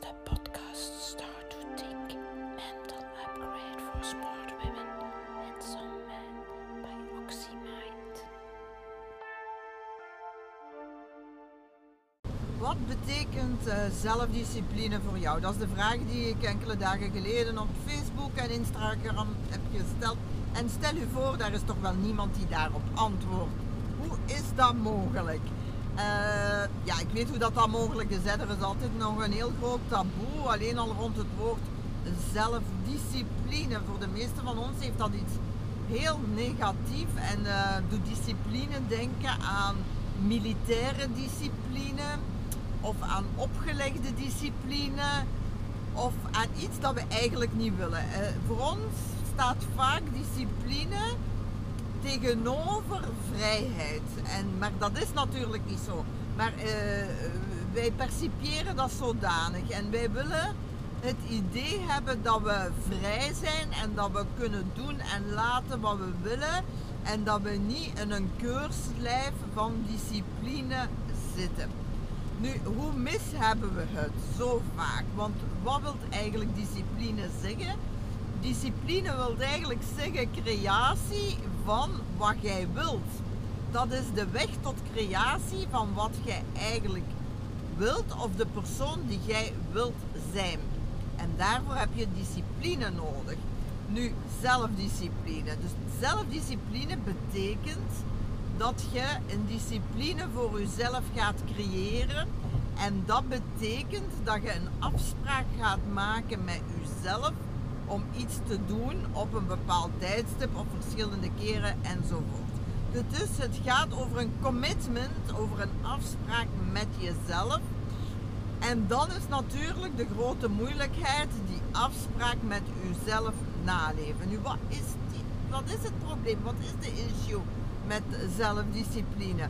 de podcast Start to Think Mental Upgrade for Smart Women and Some Men by OxyMind. Wat betekent eh, zelfdiscipline voor jou? Dat is de vraag die ik enkele dagen geleden op Facebook en Instagram heb gesteld. En stel u voor, daar is toch wel niemand die daarop antwoordt. Hoe is dat mogelijk? Eh, ja, ik weet hoe dat dan mogelijk is. Er is altijd nog een heel groot taboe, alleen al rond het woord zelfdiscipline. Voor de meeste van ons heeft dat iets heel negatief en uh, doet discipline denken aan militaire discipline of aan opgelegde discipline of aan iets dat we eigenlijk niet willen. Uh, voor ons staat vaak discipline tegenover vrijheid. En, maar dat is natuurlijk niet zo. Maar uh, wij percipiëren dat zodanig. En wij willen het idee hebben dat we vrij zijn en dat we kunnen doen en laten wat we willen. En dat we niet in een keurslijf van discipline zitten. Nu, hoe mis hebben we het zo vaak? Want wat wil eigenlijk discipline zeggen? Discipline wil eigenlijk zeggen creatie van wat jij wilt. Dat is de weg tot creatie van wat jij eigenlijk wilt of de persoon die jij wilt zijn. En daarvoor heb je discipline nodig. Nu, zelfdiscipline. Dus zelfdiscipline betekent dat je een discipline voor jezelf gaat creëren. En dat betekent dat je een afspraak gaat maken met jezelf om iets te doen op een bepaald tijdstip of verschillende keren enzovoort. Dus het gaat over een commitment, over een afspraak met jezelf. En dan is natuurlijk de grote moeilijkheid die afspraak met jezelf naleven. Nu, wat is, die, wat is het probleem? Wat is de issue met zelfdiscipline?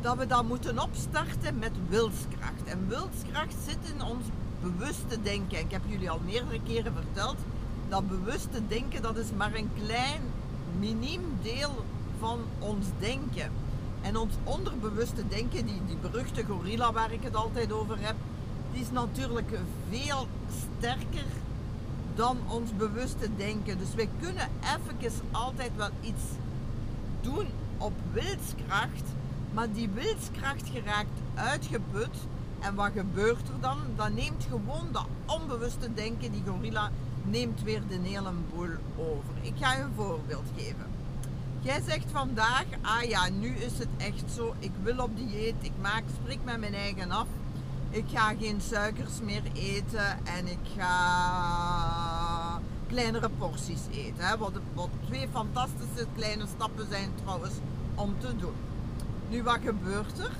Dat we dat moeten opstarten met wilskracht. En wilskracht zit in ons bewuste denken. Ik heb jullie al meerdere keren verteld dat bewuste denken, dat is maar een klein, miniem deel ons denken. En ons onderbewuste denken, die, die beruchte gorilla waar ik het altijd over heb, die is natuurlijk veel sterker dan ons bewuste denken. Dus wij kunnen even altijd wel iets doen op wilskracht, maar die wilskracht geraakt uitgeput. En wat gebeurt er dan? Dan neemt gewoon dat onbewuste denken, die gorilla, neemt weer de hele boel over. Ik ga je een voorbeeld geven. Jij zegt vandaag, ah ja, nu is het echt zo, ik wil op dieet, ik maak, spreek met mijn eigen af. Ik ga geen suikers meer eten en ik ga kleinere porties eten. Wat, twee fantastische kleine stappen zijn trouwens om te doen. Nu, wat gebeurt er?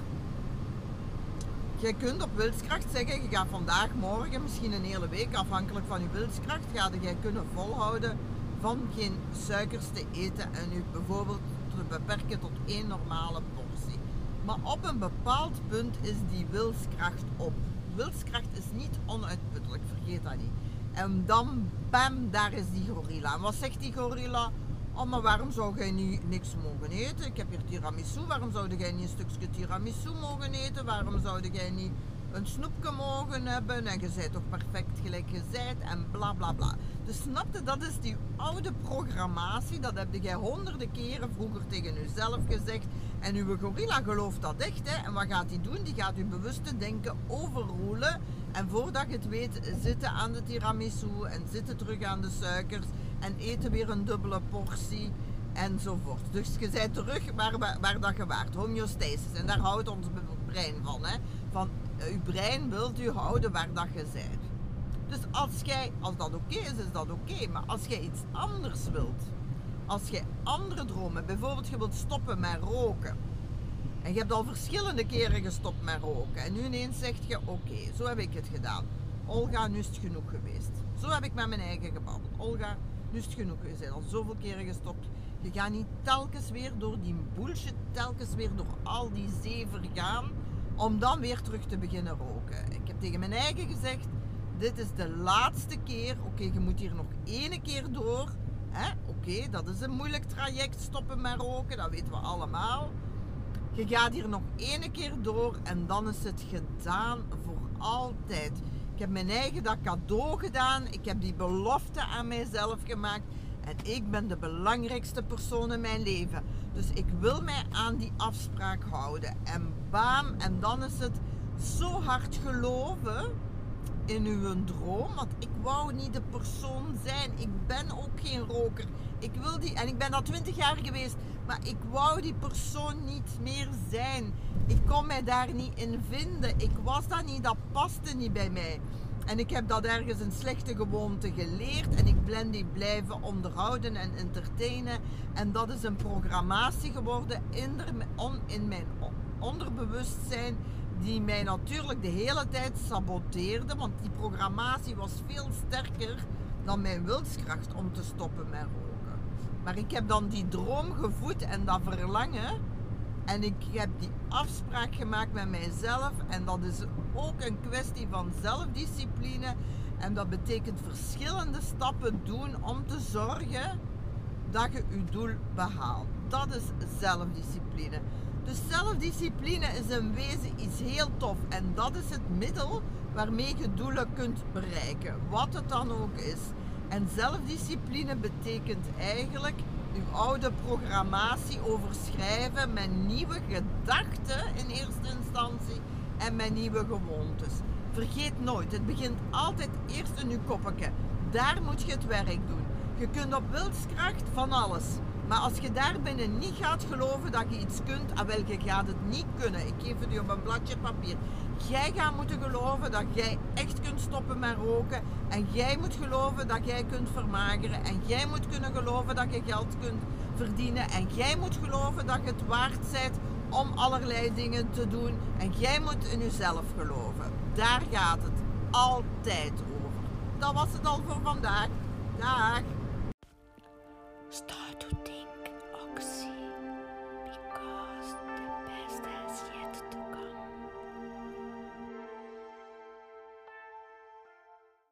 Jij kunt op wilskracht zeggen, je gaat vandaag, morgen, misschien een hele week, afhankelijk van je wilskracht, ga jij kunnen volhouden van geen suikers te eten en u bijvoorbeeld te beperken tot één normale portie. Maar op een bepaald punt is die wilskracht op. Wilskracht is niet onuitputtelijk, vergeet dat niet. En dan, bam, daar is die gorilla. En wat zegt die gorilla? Oh, maar waarom zou jij niet niks mogen eten? Ik heb hier tiramisu. Waarom zou jij niet een stukje tiramisu mogen eten? Waarom zou jij niet een snoepje mogen hebben? En je bent toch perfect gelijk gezet en bla bla bla. Dus snapte, dat is die oude programmatie. Dat heb jij honderden keren vroeger tegen jezelf gezegd. En uw gorilla gelooft dat echt. Hè? En wat gaat hij doen? Die gaat uw bewuste denken overroelen. En voordat je het weet, zitten aan de tiramisu en zitten terug aan de suikers en eten weer een dubbele portie enzovoort. Dus je bent terug waar, waar, waar dat je waart, homeostasis. En daar houdt ons brein van. Hè? Van, uh, uw brein wilt u houden waar dat je bent. Dus als, jij, als dat oké is, is dat oké. Maar als jij iets anders wilt, als je andere dromen, bijvoorbeeld je wilt stoppen met roken. En je hebt al verschillende keren gestopt met roken. En nu ineens zeg je, oké, zo heb ik het gedaan. Olga, nu is het genoeg geweest. Zo heb ik met mijn eigen gebabbeld. Olga, nu is het genoeg. Je bent al zoveel keren gestopt. Je gaat niet telkens weer door die bullshit, telkens weer door al die zeven gaan, om dan weer terug te beginnen roken. Ik heb tegen mijn eigen gezegd, dit is de laatste keer. Oké, je moet hier nog één keer door. Oké, dat is een moeilijk traject, stoppen met roken, dat weten we allemaal. Je gaat hier nog één keer door en dan is het gedaan voor altijd. Ik heb mijn eigen dat cadeau gedaan. Ik heb die belofte aan mijzelf gemaakt. En ik ben de belangrijkste persoon in mijn leven. Dus ik wil mij aan die afspraak houden. En bam, en dan is het zo hard geloven in uw droom. Want ik wou niet de persoon zijn. Ik ben ook geen roker. Ik wil die, en ik ben al twintig jaar geweest, maar ik wou die persoon niet meer zijn. Ik kon mij daar niet in vinden. Ik was dat niet, dat paste niet bij mij. En ik heb dat ergens een slechte gewoonte geleerd en ik ben die blijven onderhouden en entertainen. En dat is een programmatie geworden in, in mijn onderbewustzijn die mij natuurlijk de hele tijd saboteerde, want die programmatie was veel sterker dan mijn wilskracht om te stoppen met roken. Maar ik heb dan die droom gevoed en dat verlangen en ik heb die afspraak gemaakt met mijzelf en dat is ook een kwestie van zelfdiscipline en dat betekent verschillende stappen doen om te zorgen dat je je doel behaalt. Dat is zelfdiscipline. Dus zelfdiscipline is in wezen iets heel tof en dat is het middel waarmee je doelen kunt bereiken, wat het dan ook is. En zelfdiscipline betekent eigenlijk uw oude programmatie overschrijven met nieuwe gedachten in eerste instantie en met nieuwe gewoontes. Vergeet nooit, het begint altijd eerst in uw koppetje. Daar moet je het werk doen. Je kunt op wilskracht van alles. Maar als je daar binnen niet gaat geloven dat je iets kunt, ah, welke gaat het niet kunnen. Ik geef het je op een bladje papier. Jij gaat moeten geloven dat jij echt kunt stoppen met roken. En jij moet geloven dat jij kunt vermageren. En jij moet kunnen geloven dat je geld kunt verdienen. En jij moet geloven dat je het waard bent om allerlei dingen te doen. En jij moet in jezelf geloven. Daar gaat het altijd over. Dat was het al voor vandaag. Dag.